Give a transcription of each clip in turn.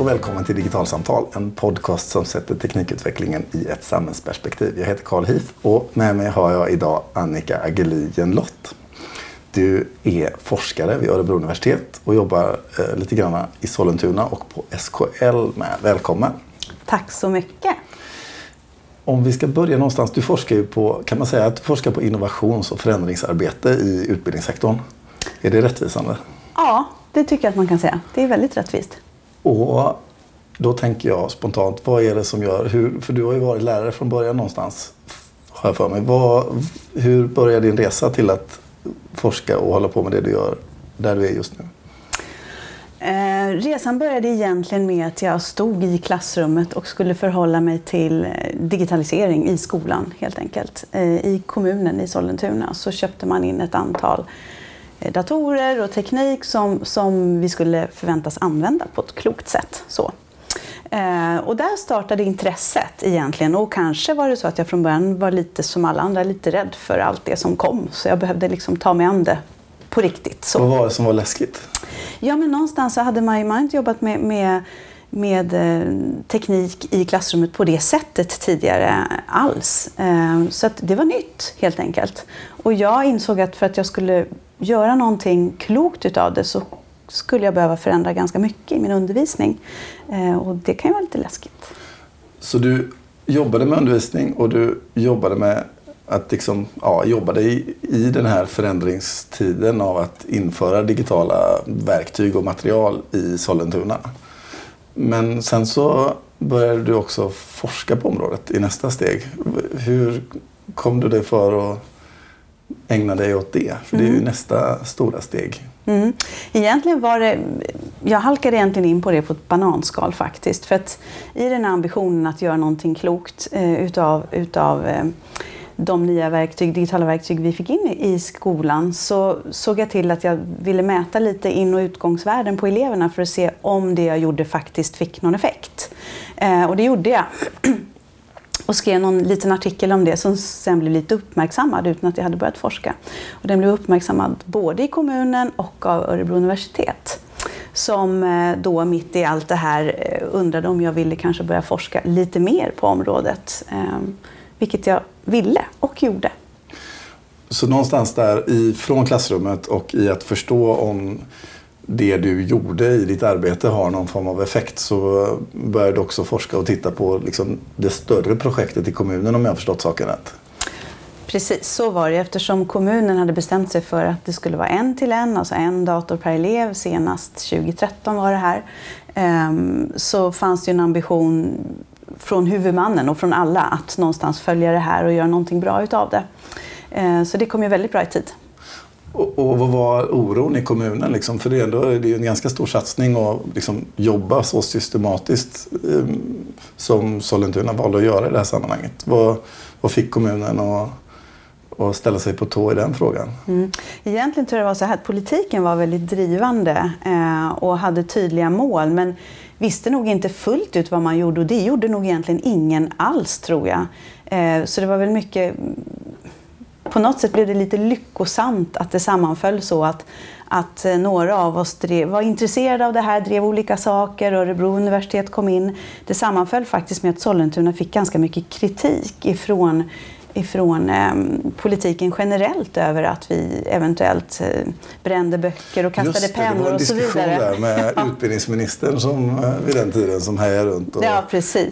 och välkommen till Digitalsamtal, en podcast som sätter teknikutvecklingen i ett samhällsperspektiv. Jag heter Carl Heath och med mig har jag idag Annika Agelin Lott. Du är forskare vid Örebro universitet och jobbar eh, lite grann i Sollentuna och på SKL med. Välkommen! Tack så mycket! Om vi ska börja någonstans. Du forskar ju på, kan man säga att du forskar på innovations och förändringsarbete i utbildningssektorn. Är det rättvisande? Ja, det tycker jag att man kan säga. Det är väldigt rättvist. Och då tänker jag spontant, vad är det som gör, hur, för du har ju varit lärare från början någonstans, har jag för mig. Vad, hur började din resa till att forska och hålla på med det du gör där du är just nu? Eh, resan började egentligen med att jag stod i klassrummet och skulle förhålla mig till digitalisering i skolan helt enkelt. Eh, I kommunen i Sollentuna så köpte man in ett antal eh, datorer och teknik som, som vi skulle förväntas använda på ett klokt sätt. Så. Eh, och där startade intresset egentligen och kanske var det så att jag från början var lite som alla andra, lite rädd för allt det som kom. Så jag behövde liksom ta mig an det på riktigt. Så. Vad var det som var läskigt? Ja, men någonstans så hade man inte jobbat med, med, med eh, teknik i klassrummet på det sättet tidigare alls. Eh, så det var nytt helt enkelt. Och jag insåg att för att jag skulle göra någonting klokt utav det så skulle jag behöva förändra ganska mycket i min undervisning. Eh, och det kan ju vara lite läskigt. Så du jobbade med undervisning och du jobbade med att liksom, ja, jobbade i, i den här förändringstiden av att införa digitala verktyg och material i Sollentuna. Men sen så började du också forska på området i nästa steg. Hur kom du dig för att ägna dig åt det? För det är ju mm. nästa stora steg. Mm. Egentligen var det, jag halkade egentligen in på det på ett bananskal faktiskt. För att i den här ambitionen att göra någonting klokt eh, utav, utav eh, de nya verktyg, digitala verktyg vi fick in i skolan så såg jag till att jag ville mäta lite in och utgångsvärden på eleverna för att se om det jag gjorde faktiskt fick någon effekt. Eh, och det gjorde jag. och skrev någon liten artikel om det som sen blev lite uppmärksammad utan att jag hade börjat forska. Och den blev uppmärksammad både i kommunen och av Örebro universitet som eh, då mitt i allt det här eh, undrade om jag ville kanske börja forska lite mer på området. Ehm, vilket jag ville och gjorde. Så någonstans där ifrån klassrummet och i att förstå om det du gjorde i ditt arbete har någon form av effekt så började du också forska och titta på liksom det större projektet i kommunen om jag har förstått saken rätt. Precis, så var det eftersom kommunen hade bestämt sig för att det skulle vara en till en, alltså en dator per elev senast 2013 var det här. Ehm, så fanns det en ambition från huvudmannen och från alla att någonstans följa det här och göra någonting bra utav det. Eh, så det kom ju väldigt bra i tid. Och, och vad var oron i kommunen? Liksom? För det är, ändå, det är en ganska stor satsning att liksom jobba så systematiskt eh, som Sollentuna valde att göra i det här sammanhanget. Vad, vad fick kommunen att och ställa sig på tå i den frågan? Mm. Egentligen tror jag det var så här att politiken var väldigt drivande eh, och hade tydliga mål men visste nog inte fullt ut vad man gjorde och det gjorde nog egentligen ingen alls tror jag. Eh, så det var väl mycket på något sätt blev det lite lyckosamt att det sammanföll så att, att eh, några av oss drev, var intresserade av det här, drev olika saker, Örebro universitet kom in. Det sammanföll faktiskt med att Sollentuna fick ganska mycket kritik ifrån ifrån eh, politiken generellt över att vi eventuellt eh, brände böcker och kastade Just det, pennor och så vidare. Det var en diskussion där med utbildningsministern som eh, vid den tiden som härjade runt och ja,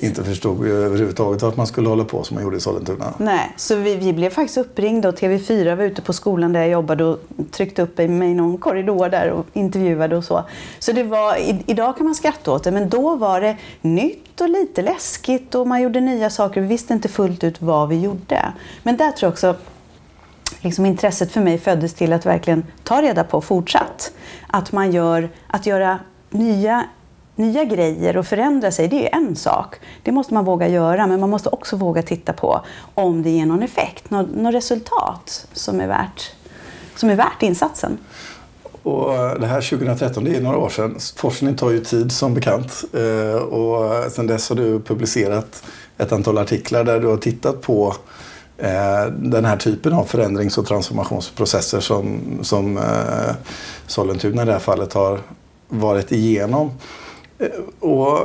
inte förstod överhuvudtaget att man skulle hålla på som man gjorde i Sollentuna. Nej, så vi, vi blev faktiskt uppringda och TV4 var ute på skolan där jag jobbade och tryckte upp mig i någon korridor där och intervjuade och så. Så det var, i, idag kan man skratta åt det men då var det nytt och lite läskigt och man gjorde nya saker. Vi visste inte fullt ut vad vi gjorde. Men där tror jag också liksom intresset för mig föddes till att verkligen ta reda på fortsatt. Att man gör, att göra nya, nya grejer och förändra sig, det är en sak. Det måste man våga göra, men man måste också våga titta på om det ger någon effekt, något, något resultat som är, värt, som är värt insatsen. Och det här 2013, det är några år sedan. Forskning tar ju tid som bekant. Eh, och sen dess har du publicerat ett antal artiklar där du har tittat på eh, den här typen av förändrings och transformationsprocesser som, som eh, Sollentuna i det här fallet har varit igenom. och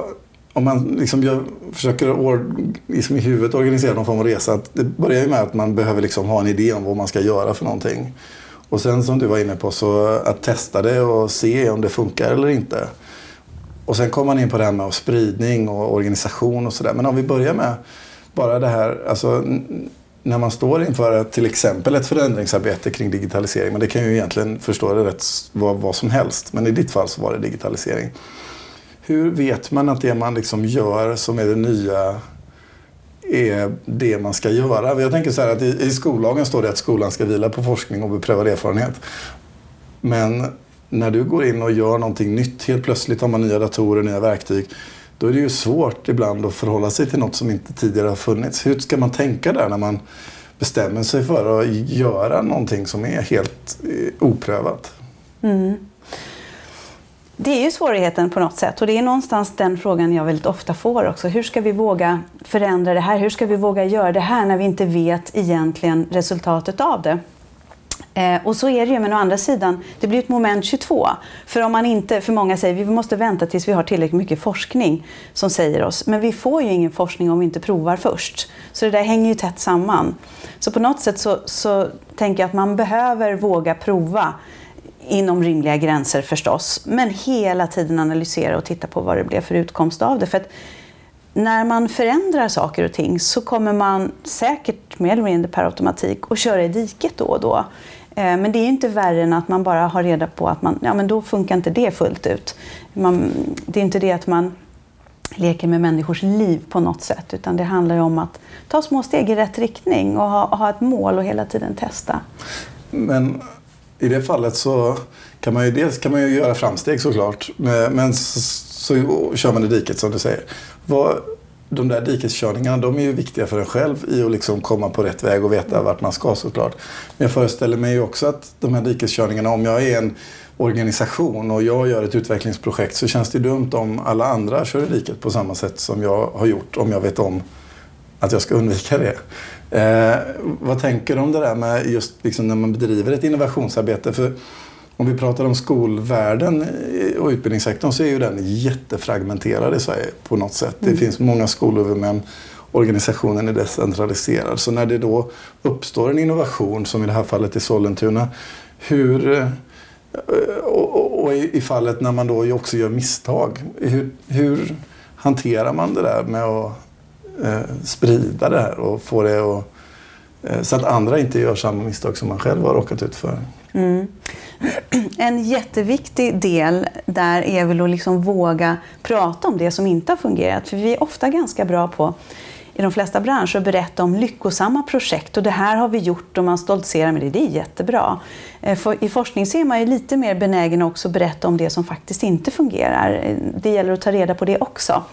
om man liksom gör, försöker or, liksom i huvudet organisera någon form av resa. Att det börjar ju med att man behöver liksom ha en idé om vad man ska göra för någonting. Och sen som du var inne på, så att testa det och se om det funkar eller inte. Och sen kommer man in på det här med spridning och organisation och sådär. Men om vi börjar med bara det här, alltså när man står inför till exempel ett förändringsarbete kring digitalisering, men det kan ju egentligen förstå det rätt vad, vad som helst, men i ditt fall så var det digitalisering. Hur vet man att det man liksom gör som är det nya är det man ska göra? Jag tänker så här att i, i skollagen står det att skolan ska vila på forskning och beprövad erfarenhet. Men när du går in och gör någonting nytt, helt plötsligt har man nya datorer, nya verktyg. Då är det ju svårt ibland att förhålla sig till något som inte tidigare har funnits. Hur ska man tänka där när man bestämmer sig för att göra någonting som är helt eh, oprövat? Mm. Det är ju svårigheten på något sätt och det är någonstans den frågan jag väldigt ofta får också. Hur ska vi våga förändra det här? Hur ska vi våga göra det här när vi inte vet egentligen resultatet av det? Eh, och så är det ju, men å andra sidan, det blir ett moment 22. För om man inte, för många säger vi måste vänta tills vi har tillräckligt mycket forskning som säger oss. Men vi får ju ingen forskning om vi inte provar först. Så det där hänger ju tätt samman. Så på något sätt så, så tänker jag att man behöver våga prova inom rimliga gränser förstås, men hela tiden analysera och titta på vad det blev för utkomst av det. För att när man förändrar saker och ting så kommer man säkert mer eller mindre per automatik att köra i diket då och då. Eh, men det är inte värre än att man bara har reda på att man, ja, men då funkar inte det fullt ut. Man, det är inte det att man leker med människors liv på något sätt, utan det handlar om att ta små steg i rätt riktning och ha, ha ett mål och hela tiden testa. Men i det fallet så kan man ju dels kan man ju göra framsteg såklart. Men så, så kör man i diket som du säger. Vad, de där dikeskörningarna de är ju viktiga för en själv i att liksom komma på rätt väg och veta vart man ska såklart. Men jag föreställer mig ju också att de här dikeskörningarna, om jag är en organisation och jag gör ett utvecklingsprojekt så känns det dumt om alla andra kör i diket på samma sätt som jag har gjort om jag vet om att jag ska undvika det. Eh, vad tänker du om det där med just liksom när man bedriver ett innovationsarbete? För om vi pratar om skolvärlden och utbildningssektorn så är ju den jättefragmenterad i Sverige på något sätt. Mm. Det finns många skolhuvudmän, organisationen är decentraliserad. Så när det då uppstår en innovation, som i det här fallet i Sollentuna, hur eh, och, och i fallet när man då också gör misstag, hur, hur hanterar man det där med att eh, Eh, sprida det här och få det att, eh, så att andra inte gör samma misstag som man själv har råkat ut för. Mm. En jätteviktig del där är väl att liksom våga prata om det som inte har fungerat. För vi är ofta ganska bra på i de flesta branscher att berätta om lyckosamma projekt och det här har vi gjort och man stoltserar med det. Det är jättebra. Eh, I forskning så är man ju lite mer benägen också att berätta om det som faktiskt inte fungerar. Eh, det gäller att ta reda på det också.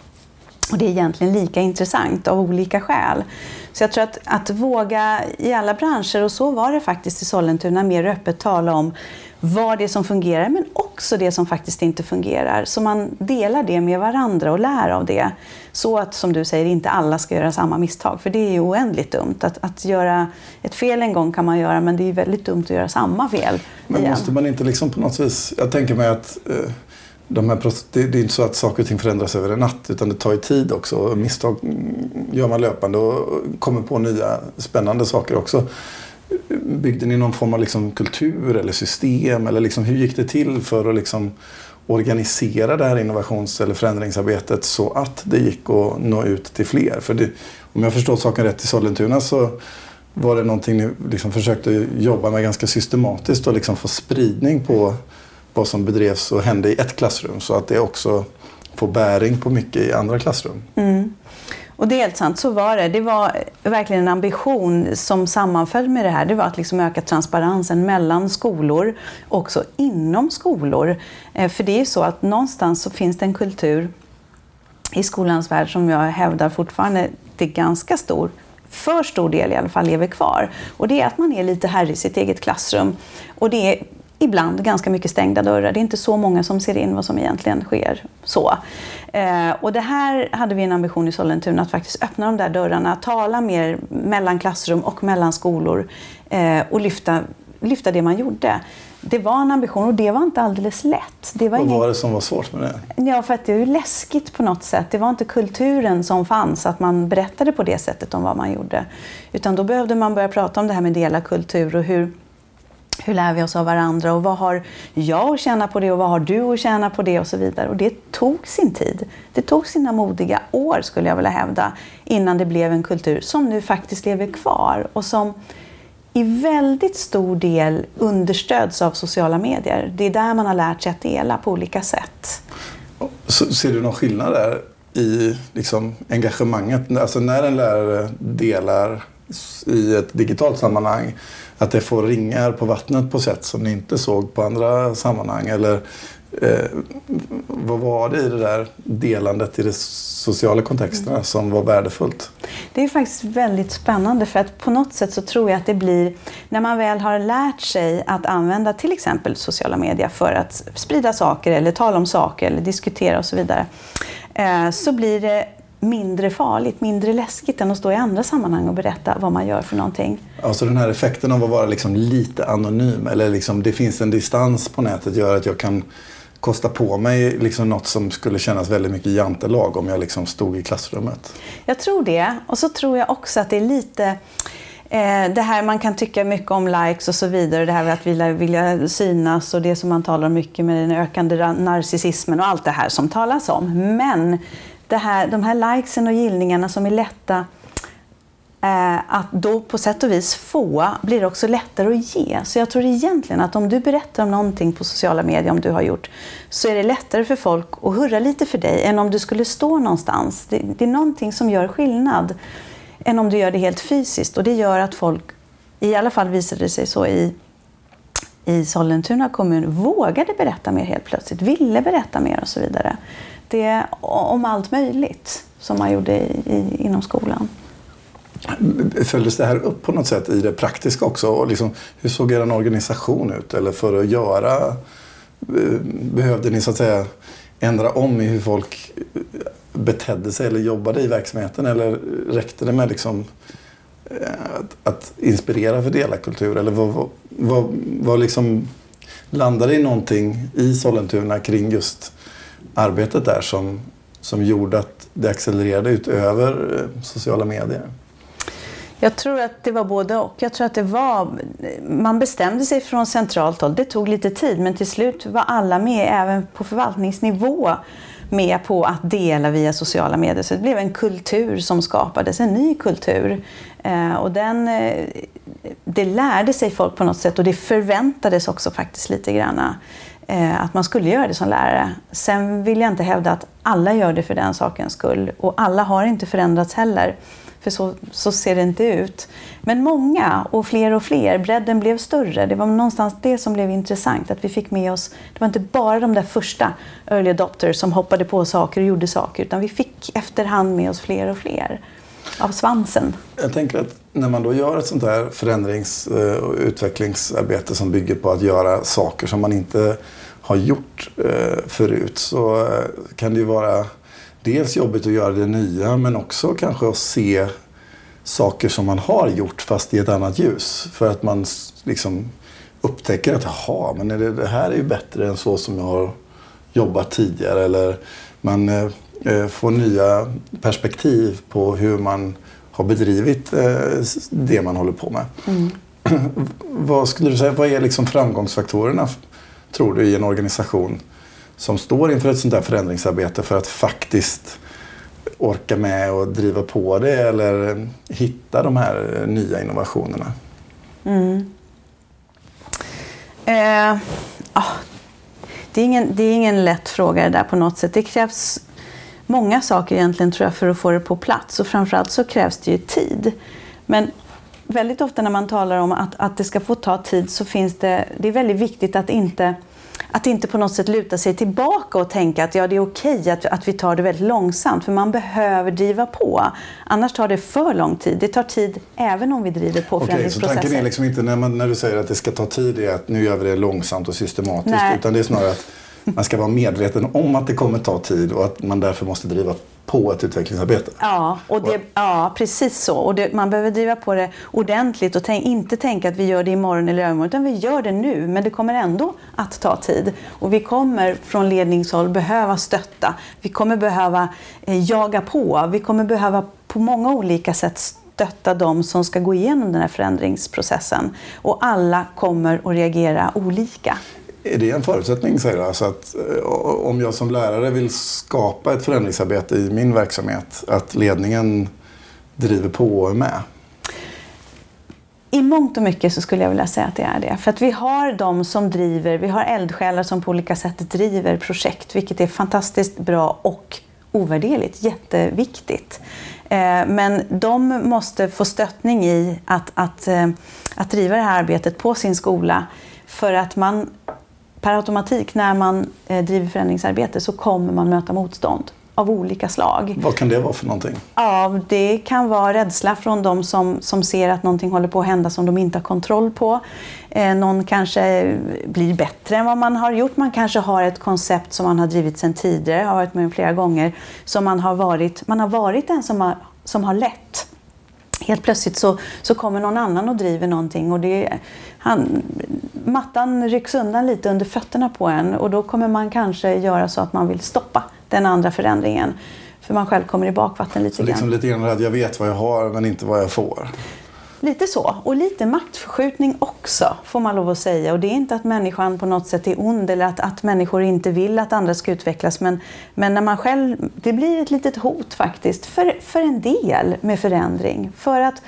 Och det är egentligen lika intressant av olika skäl. Så jag tror att, att våga i alla branscher, och så var det faktiskt i Sollentuna, mer öppet tala om vad det är som fungerar, men också det som faktiskt inte fungerar. Så man delar det med varandra och lär av det. Så att, som du säger, inte alla ska göra samma misstag, för det är ju oändligt dumt. Att, att göra ett fel en gång kan man göra, men det är väldigt dumt att göra samma fel Men igen. måste man inte liksom på något vis... Jag tänker mig att eh de här, det, är inte så att saker och ting förändras över en natt utan det tar ju tid också. Misstag gör man löpande och kommer på nya spännande saker också. Byggde ni någon form av liksom kultur eller system? Eller liksom, hur gick det till för att liksom organisera det här innovations eller förändringsarbetet så att det gick att nå ut till fler? För det, om jag förstår saken rätt i Sollentuna så var det någonting ni liksom försökte jobba med ganska systematiskt och liksom få spridning på vad som bedrevs och hände i ett klassrum så att det också får bäring på mycket i andra klassrum. Mm. Och det är helt sant, så var det. Det var verkligen en ambition som sammanföll med det här. Det var att liksom öka transparensen mellan skolor, också inom skolor. Eh, för det är ju så att någonstans så finns det en kultur i skolans värld som jag hävdar fortfarande till ganska stor för stor del i alla fall lever kvar. Och det är att man är lite herre i sitt eget klassrum. Och det är ibland ganska mycket stängda dörrar. Det är inte så många som ser in vad som egentligen sker. så. Eh, och det här hade vi en ambition i Sollentuna att faktiskt öppna de där dörrarna, tala mer mellan klassrum och mellan skolor eh, och lyfta, lyfta det man gjorde. det var en ambition och det var inte alldeles lätt. Det var Vad ingen... var det som var svårt med det? Ja, för att det är ju läskigt på något sätt. Det var inte kulturen som fanns, att man berättade på det sättet om vad man gjorde. Utan då behövde man börja prata om det här med dela kultur och hur, hur lär vi oss av varandra och vad har jag att tjäna på det och vad har du att tjäna på det och så vidare. Och det tog sin tid. Det tog sina modiga år skulle jag vilja hävda innan det blev en kultur som nu faktiskt lever kvar och som i väldigt stor del understöds av sociala medier. Det är där man har lärt sig att dela på olika sätt. Så, ser du någon skillnad där i liksom, engagemanget? Alltså när en lärare delar i ett digitalt sammanhang att det får ringar på vattnet på sätt som ni inte såg på andra sammanhang? Eller eh, vad var det i det där delandet i de sociala kontexterna mm. som var värdefullt? Det är faktiskt väldigt spännande för att på något sätt så tror jag att det blir, när man väl har lärt sig att använda till exempel sociala medier för att sprida saker eller tala om saker eller diskutera och så vidare, eh, så blir det mindre farligt, mindre läskigt än att stå i andra sammanhang och berätta vad man gör för någonting. Alltså den här effekten av att vara liksom lite anonym eller liksom det finns en distans på nätet gör att jag kan kosta på mig liksom något som skulle kännas väldigt mycket jantelag om jag liksom stod i klassrummet. Jag tror det. Och så tror jag också att det är lite eh, det här man kan tycka mycket om likes och så vidare, det här med att vilja, vilja synas och det som man talar mycket med den ökande narcissismen och allt det här som talas om. Men det här, de här likesen och gillningarna som är lätta eh, att då på sätt och vis få blir också lättare att ge. Så jag tror egentligen att om du berättar om någonting på sociala medier, om du har gjort, så är det lättare för folk att hurra lite för dig än om du skulle stå någonstans. Det, det är någonting som gör skillnad än om du gör det helt fysiskt. Och det gör att folk, i alla fall visade det sig så i i Sollentuna kommun vågade berätta mer helt plötsligt, ville berätta mer och så vidare det om allt möjligt som man gjorde i, i, inom skolan. Följdes det här upp på något sätt i det praktiska också? Och liksom, hur såg er organisation ut? Eller för att göra, eh, behövde ni så att säga ändra om i hur folk eh, betedde sig eller jobbade i verksamheten? Eller räckte det med liksom eh, att, att inspirera för delarkultur? Eller vad, vad, vad, vad liksom landade i någonting i Sollentuna kring just arbetet där som, som gjorde att det accelererade utöver eh, sociala medier? Jag tror att det var både och. Jag tror att det var, man bestämde sig från centralt håll. Det tog lite tid men till slut var alla med, även på förvaltningsnivå, med på att dela via sociala medier. Så det blev en kultur som skapades, en ny kultur. Eh, och den, eh, det lärde sig folk på något sätt och det förväntades också faktiskt lite grann Eh, att man skulle göra det som lärare. Sen vill jag inte hävda att alla gör det för den sakens skull och alla har inte förändrats heller. För så, så ser det inte ut. Men många och fler och fler, bredden blev större. Det var någonstans det som blev intressant. Att vi fick med oss, det var inte bara de där första early adopters som hoppade på saker och gjorde saker. Utan vi fick efterhand med oss fler och fler av svansen. Jag tänker att när man då gör ett sånt här förändrings och utvecklingsarbete som bygger på att göra saker som man inte har gjort eh, förut så eh, kan det ju vara dels jobbigt att göra det nya men också kanske att se saker som man har gjort fast i ett annat ljus. För att man liksom upptäcker att jaha, men det, det här är ju bättre än så som jag har jobbat tidigare. Eller man eh, får nya perspektiv på hur man har bedrivit eh, det man håller på med. Mm. vad skulle du säga, vad är liksom framgångsfaktorerna tror du i en organisation som står inför ett sånt där förändringsarbete för att faktiskt orka med och driva på det eller hitta de här nya innovationerna? Mm. Eh, oh, det, är ingen, det är ingen lätt fråga det där på något sätt. Det krävs många saker egentligen tror jag för att få det på plats och framförallt så krävs det ju tid. Men väldigt ofta när man talar om att, att det ska få ta tid så finns det, det är väldigt viktigt att inte att inte på något sätt luta sig tillbaka och tänka att ja, det är okej att, att vi tar det väldigt långsamt. För man behöver driva på. Annars tar det för lång tid. Det tar tid även om vi driver på Okej, så tanken är liksom inte när, man, när du säger att det ska ta tid är att nu gör vi det långsamt och systematiskt. Nej. Utan det är snarare att man ska vara medveten om att det kommer ta tid och att man därför måste driva på ett utvecklingsarbete. Ja, och det, ja precis så. Och det, man behöver driva på det ordentligt och tänk, inte tänka att vi gör det imorgon eller övermorgon, utan vi gör det nu. Men det kommer ändå att ta tid. Och vi kommer från ledningshåll behöva stötta. Vi kommer behöva eh, jaga på. Vi kommer behöva på många olika sätt stötta de som ska gå igenom den här förändringsprocessen. Och alla kommer att reagera olika. Är det en förutsättning, säger du? Alltså att eh, om jag som lärare vill skapa ett förändringsarbete i min verksamhet, att ledningen driver på och är med? I mångt och mycket så skulle jag vilja säga att det är det. För att vi har de som driver, vi har eldsjälar som på olika sätt driver projekt, vilket är fantastiskt bra och ovärderligt, jätteviktigt. Eh, men de måste få stöttning i att, att, eh, att driva det här arbetet på sin skola för att man per automatik när man eh, driver förändringsarbete så kommer man möta motstånd av olika slag. Vad kan det vara för någonting? Ja, det kan vara rädsla från de som, som ser att någonting håller på att hända som de inte har kontroll på. Eh, någon kanske blir bättre än vad man har gjort. Man kanske har ett koncept som man har drivit sedan tidigare, har varit med flera gånger, som man har varit, man har varit den som har, som har lett. Helt plötsligt så, så kommer någon annan och driver någonting och det, han, mattan rycks undan lite under fötterna på en och då kommer man kanske göra så att man vill stoppa den andra förändringen. För man själv kommer i bakvatten lite så liksom grann. lite grann att jag vet vad jag har men inte vad jag får. Lite så. Och lite maktförskjutning också, får man lov att säga. Och det är inte att människan på något sätt är ond eller att, att människor inte vill att andra ska utvecklas. Men, men när man själv, det blir ett litet hot faktiskt, för, för en del med förändring. För att,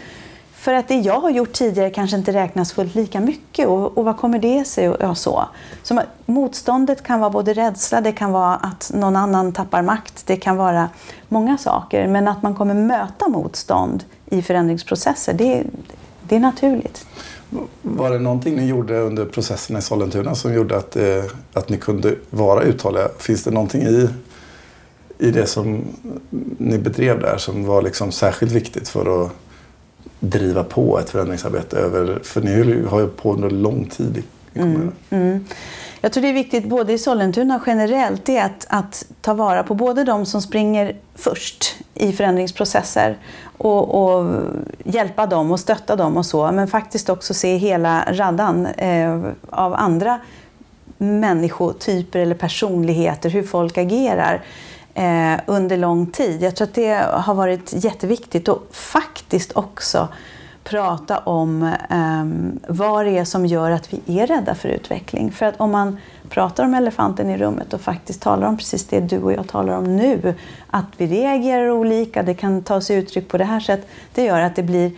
för att det jag har gjort tidigare kanske inte räknas fullt lika mycket. Och, och vad kommer det sig? Och, och så. så motståndet kan vara både rädsla, det kan vara att någon annan tappar makt, det kan vara många saker. Men att man kommer möta motstånd i förändringsprocesser, det, det är naturligt. Var det någonting ni gjorde under processen i Sollentuna som gjorde att, eh, att ni kunde vara uthålliga? Finns det någonting i, i det som ni bedrev där som var liksom särskilt viktigt för att driva på ett förändringsarbete över, för ni har ju på under lång tid i kommunen. Mm, mm. Jag tror det är viktigt både i Sollentuna och generellt är att, att ta vara på både de som springer först i förändringsprocesser och, och, hjälpa dem och stötta dem och så, men faktiskt också se hela raddan eh, av andra människotyper eller personligheter, hur folk agerar eh, under lång tid. Jag tror att det har varit jätteviktigt och faktiskt också prata om eh, vad det är som gör att vi är rädda för utveckling. För att om man pratar om elefanten i rummet och faktiskt talar om precis det du och jag talar om nu, att vi reagerar olika, det kan ta sig uttryck på det här sättet, det gör att det blir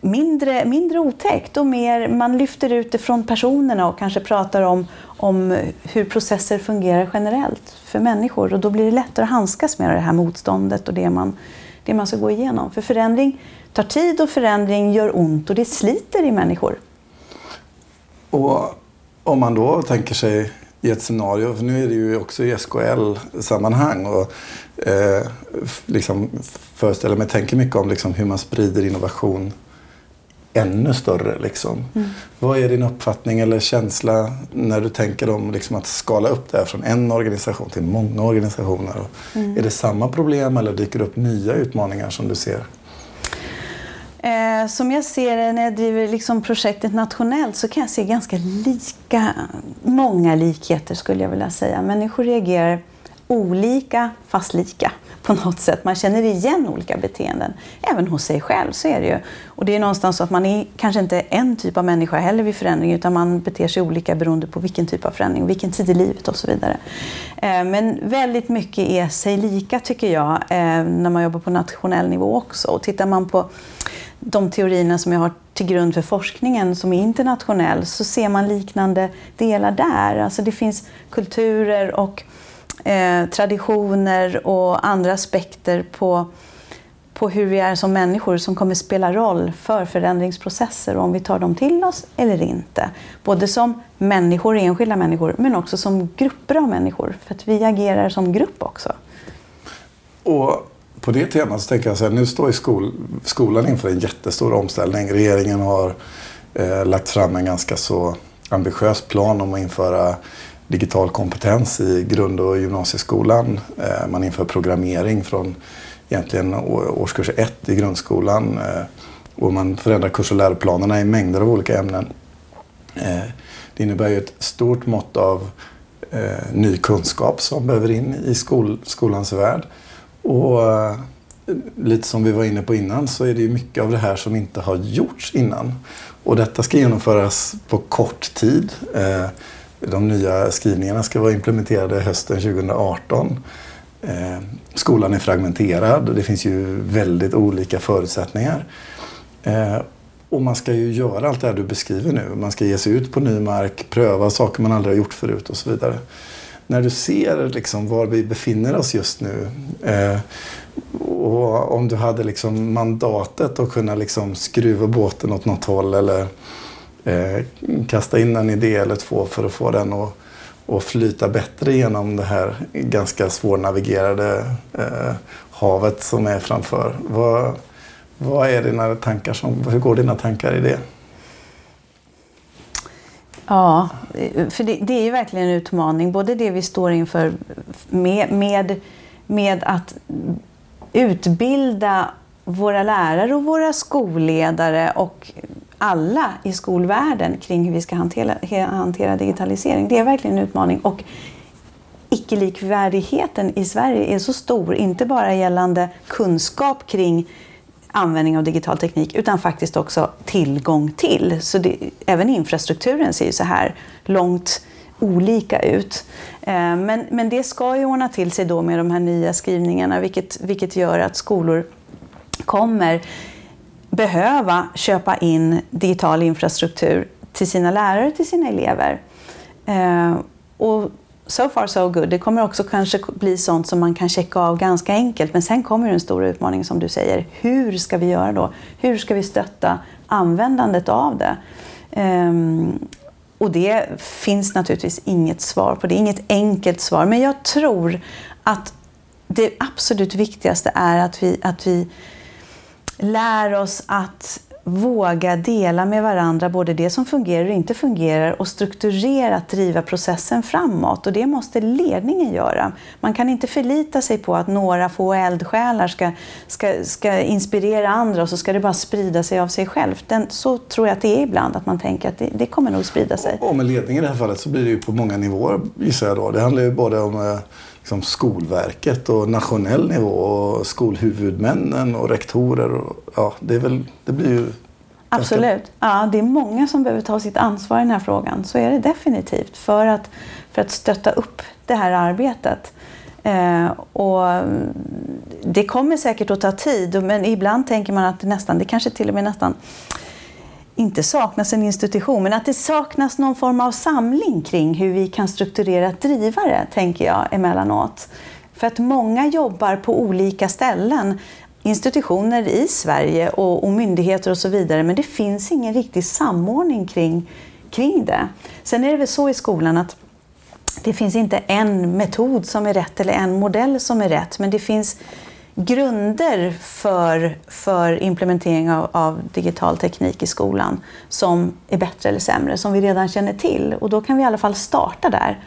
mindre, mindre otäckt och mer, man lyfter ut det från personerna och kanske pratar om, om hur processer fungerar generellt för människor och då blir det lättare att handskas med det här motståndet och det man, det man ska gå igenom. För förändring tar tid och förändring gör ont och det sliter i människor. Och om man då tänker sig i ett scenario, för nu är det ju också i SKL-sammanhang och eh, liksom föreställer mig, tänker mycket om liksom hur man sprider innovation ännu större. Liksom. Mm. Vad är din uppfattning eller känsla när du tänker om liksom, att skala upp det här från en organisation till många organisationer? Mm. Är det samma problem eller dyker det upp nya utmaningar som du ser? Eh, som jag ser det när jag driver liksom projektet nationellt så kan jag se ganska lika, många likheter skulle jag vilja säga. Människor reagerar olika fast lika på något sätt. Man känner igen olika beteenden. Även hos sig själv så är det ju. Och det är någonstans så att man är kanske inte en typ av människa heller vid förändring utan man beter sig olika beroende på vilken typ av förändring, vilken tid i livet och så vidare. Eh, men väldigt mycket är sig lika tycker jag eh, när man jobbar på nationell nivå också. Och tittar man på de teorierna som jag har till grund för forskningen som är internationell så ser man liknande delar där. Alltså det finns kulturer och eh, traditioner och andra aspekter på, på hur vi är som människor som kommer spela roll för förändringsprocesser och om vi tar dem till oss eller inte. Både som människor, enskilda människor, men också som grupper av människor. För att vi agerar som grupp också. Och på det temat så tänker jag så här, nu står skol, skolan inför en jättestor omställning. Regeringen har eh, lagt fram en ganska så ambitiös plan om att införa digital kompetens i grund och gymnasieskolan. Eh, man inför programmering från egentligen årskurs 1 i grundskolan. Eh, och man förändrar kurs och läroplanerna i mängder av olika ämnen. Eh, det innebär ju ett stort mått av ny kunskap som behöver in i skol, skolans värld. Och lite som vi var inne på innan så är det ju mycket av det här som inte har gjorts innan. Och detta ska genomföras på kort tid. De nya skrivningarna ska vara implementerade hösten 2018. Eh, skolan är fragmenterad och det finns ju väldigt olika förutsättningar. Eh, och man ska ju göra allt det här du beskriver nu. Man ska ge sig ut på ny mark, pröva saker man aldrig har gjort förut och så vidare. När du ser liksom var vi befinner oss just nu eh, och om du hade liksom mandatet att kunna liksom skruva båten åt något håll eller eh, kasta in en idé eller två för att få den att, att flyta bättre genom det här ganska svårnavigerade eh, havet som är framför. Vad, vad är dina tankar som, hur går dina tankar i det? Ja, för det, det, är ju verkligen en utmaning. Både det vi står inför med, med, med att utbilda våra lärare och våra skolledare och alla i skolvärlden kring hur vi ska hantera, hantera digitalisering. Det är verkligen en utmaning. Och icke-likvärdigheten i Sverige är så stor, inte bara gällande kunskap kring användning av digital teknik utan faktiskt också tillgång till. Så det, även infrastrukturen ser ju så här långt olika ut. Eh, men, men det ska ju ordna till sig då med de här nya skrivningarna vilket, vilket gör att skolor kommer behöva köpa in digital infrastruktur till sina lärare, till sina elever. Eh, och so far so good. Det kommer också kanske bli sånt som man kan checka av ganska enkelt. Men sen kommer den stora utmaningen som du säger. Hur ska vi göra då? Hur ska vi stötta användandet av det? Um, och det finns naturligtvis inget svar på det, är inget enkelt svar. Men jag tror att det absolut viktigaste är att vi, att vi lär oss att våga dela med varandra både det som fungerar och inte fungerar och strukturerat driva processen framåt. Och det måste ledningen göra. Man kan inte förlita sig på att några få eldsjälar ska, ska, ska inspirera andra och så ska det bara sprida sig av sig självt. Den, så tror jag att det är ibland, att man tänker att det, det kommer nog sprida sig. Och med ledning i det här fallet så blir det ju på många nivåer gissar jag då. Det handlar ju både om eh, liksom Skolverket och nationell nivå och skolhuvudmännen och rektorer. Och, ja, det, är väl, det blir ju Absolut. Ja, det är många som behöver ta sitt ansvar i den här frågan. Så är det definitivt. För att, för att stötta upp det här arbetet. Eh, och det kommer säkert att ta tid. Men ibland tänker man att det nästan, det kanske till och med nästan inte saknas en institution, men att det saknas någon form av samling kring hur vi kan strukturera driva det, tänker jag emellanåt. För att många jobbar på olika ställen, institutioner i Sverige och, och myndigheter och så vidare, men det finns ingen riktig samordning kring, kring det. Sen är det väl så i skolan att det finns inte en metod som är rätt eller en modell som är rätt, men det finns grunder för, för implementering av, av, digital teknik i skolan som är bättre eller sämre, som vi redan känner till. Och då kan vi i alla fall starta där.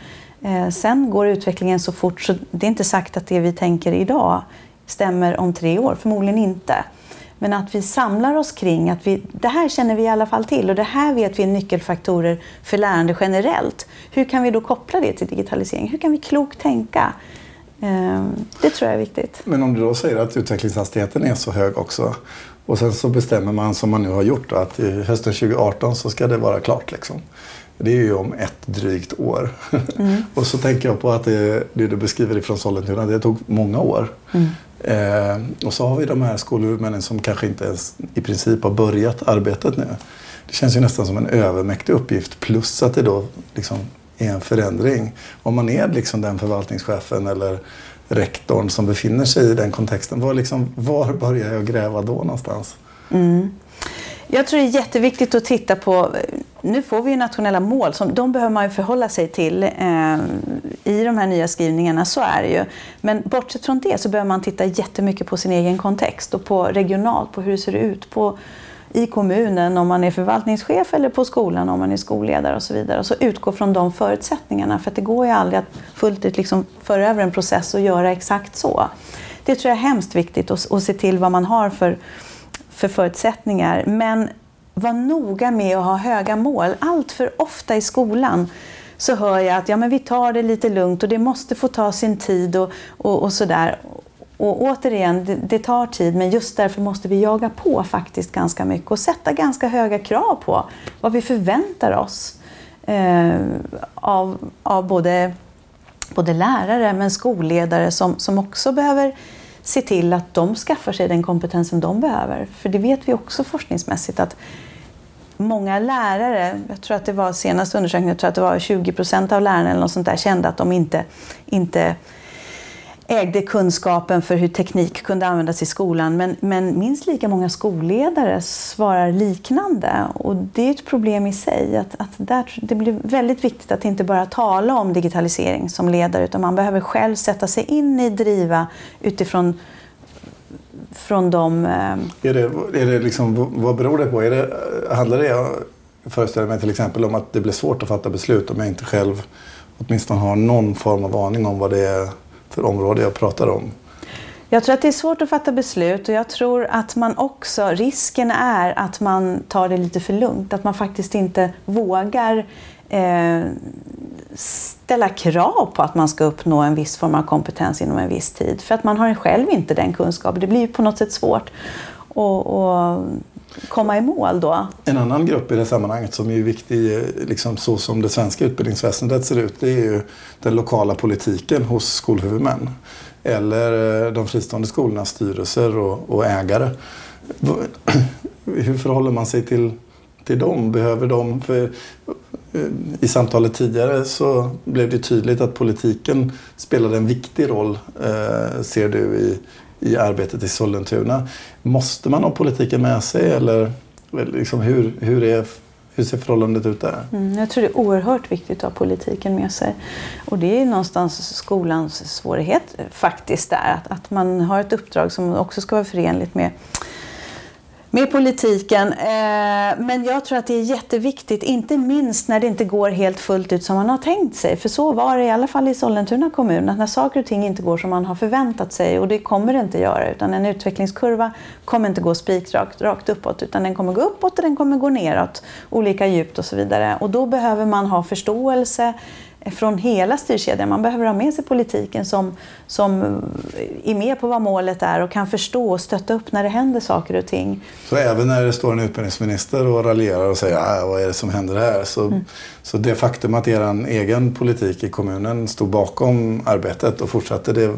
Eh, sen går utvecklingen så fort så det är inte sagt att det vi tänker idag stämmer om tre år, förmodligen inte. Men att vi samlar oss kring att vi, det här känner vi i alla fall till och det här vet vi är nyckelfaktorer för lärande generellt. Hur kan vi då koppla det till digitalisering? Hur kan vi klokt tänka? Ehm, det tror jag är viktigt. Men om du då säger att utvecklingshastigheten är så hög också och sen så bestämmer man som man nu har gjort att i hösten 2018 så ska det vara klart. Liksom. Det är ju om ett drygt år. Mm. och så tänker jag på att det, det du beskriver ifrån Sollentuna, det tog många år. Mm. Eh, och så har vi de här skolhuvudmännen som kanske inte ens i princip har börjat arbetet nu. Det känns ju nästan som en övermäktig uppgift plus att det då liksom är en förändring. Om man är liksom den förvaltningschefen eller rektorn som befinner sig i den kontexten, var, liksom, var börjar jag gräva då någonstans? Mm. Jag tror det är jätteviktigt att titta på, nu får vi ju nationella mål, som, de behöver man ju förhålla sig till eh, i de här nya skrivningarna, så är det ju. Men bortsett från det så behöver man titta jättemycket på sin egen kontext och på regionalt, på hur det ser ut, på i kommunen om man är förvaltningschef eller på skolan om man är skolledare och så vidare. Och så utgå från de förutsättningarna för att det går ju aldrig att fullt ut liksom föra över en process och göra exakt så. Det tror jag är hemskt viktigt att, att se till vad man har för, för förutsättningar. Men var noga med att ha höga mål. Allt för ofta i skolan så hör jag att ja, men vi tar det lite lugnt och det måste få ta sin tid och, och, och sådär. Och återigen, det, det, tar tid men just därför måste vi jaga på faktiskt ganska mycket och sätta ganska höga krav på vad vi förväntar oss eh, av, av både, både lärare men skolledare som, som också behöver se till att de skaffar sig den kompetensen de behöver. För det vet vi också forskningsmässigt att många lärare, jag tror att det var senaste undersökningen, jag tror att det var 20 procent av lärarna eller något sånt där, kände att de inte, inte ägde kunskapen för hur teknik kunde användas i skolan. Men, men minst lika många skolledare svarar liknande. Och det är ett problem i sig. Att, att där, det blir väldigt viktigt att inte bara tala om digitalisering som ledare utan man behöver själv sätta sig in i, driva utifrån från de... Eh, är det, är det liksom, vad beror det på? Är det, handlar det, jag föreställer mig till exempel, om att det blir svårt att fatta beslut om jag inte själv åtminstone har någon form av aning om vad det är för område jag pratar om? Jag tror att det är svårt att fatta beslut och jag tror att man också, risken är att man tar det lite för lugnt. Att man faktiskt inte vågar eh, ställa krav på att man ska uppnå en viss form av kompetens inom en viss tid. För att man har själv inte den kunskapen. Det blir ju på något sätt svårt att komma i mål då. En annan grupp i det sammanhanget som är viktig, eh, liksom så som det svenska utbildningsväsendet ser ut, det är ju den lokala politiken hos skolhuvudmän. Eller eh, de fristående skolornas styrelser och, och ägare. Hur förhåller man sig till, till dem? Behöver de... För eh, I samtalet tidigare så blev det tydligt att politiken spelade en viktig roll, eh, ser du, i, i arbetet i Sollentuna. Måste man ha politiken med sig eller liksom hur, hur, är, hur ser förhållandet ut där? Mm, jag tror det är oerhört viktigt att ha politiken med sig. Och det är någonstans skolans svårighet eh, faktiskt där. Att, att man har ett uppdrag som också ska vara förenligt med med politiken. Eh, men jag tror att det är jätteviktigt, inte minst när det inte går helt fullt ut som man har tänkt sig. För så var det i alla fall i Sollentuna kommun, att när saker och ting inte går som man har förväntat sig, och det kommer det inte göra, utan en utvecklingskurva kommer inte gå spikrakt rakt uppåt, utan den kommer gå uppåt och den kommer gå neråt, olika djupt och så vidare. Och då behöver man ha förståelse från hela styrkedjan. Man behöver ha med sig politiken som, som är med på vad målet är och kan förstå och stötta upp när det händer saker och ting. Så även när det står en utbildningsminister och raljerar och säger ah, vad är det som händer här? Så, mm. så det faktum att er egen politik i kommunen stod bakom arbetet och fortsatte, det,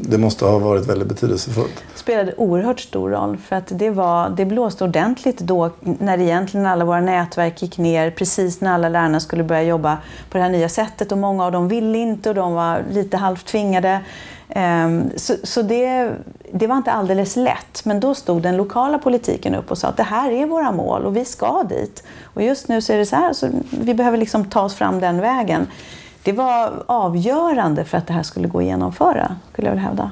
det måste ha varit väldigt betydelsefullt. Det spelade oerhört stor roll för att det, var, det blåste ordentligt då när egentligen alla våra nätverk gick ner precis när alla lärarna skulle börja jobba på det här nya nya sättet och många av dem ville inte och de var lite halvt tvingade. Ehm, så, så det, det, var inte alldeles lätt, men då stod den lokala politiken upp och sa att det här är våra mål och vi ska dit. Och just nu så är det så här, så vi behöver liksom ta oss fram den vägen. Det var avgörande för att det här skulle gå att genomföra, skulle jag vilja hävda.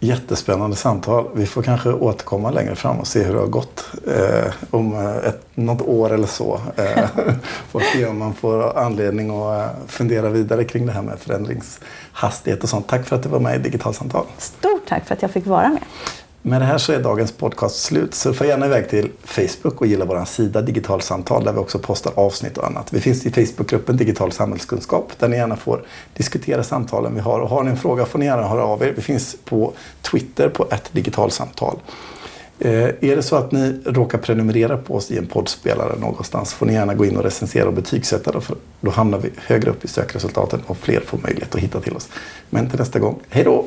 Jättespännande samtal. Vi får kanske återkomma längre fram och se hur det har gått eh, om eh, ett, något år eller så. Eh, och se om man får anledning att eh, fundera vidare kring det här med förändringshastighet och sånt. Tack för att du var med i Digitalsamtal. Stort tack för att jag fick vara med. Med det här så är dagens podcast slut. Surfa gärna iväg till Facebook och gilla vår sida Digitalsamtal där vi också postar avsnitt och annat. Vi finns i Facebookgruppen Digital samhällskunskap där ni gärna får diskutera samtalen vi har. Och har ni en fråga får ni gärna höra av er. Vi finns på Twitter på ett digitalsamtal. Eh, är det så att ni råkar prenumerera på oss i en poddspelare någonstans får ni gärna gå in och recensera och betygsätta. Då, för då hamnar vi högre upp i sökresultaten och fler får möjlighet att hitta till oss. Men till nästa gång, hej då!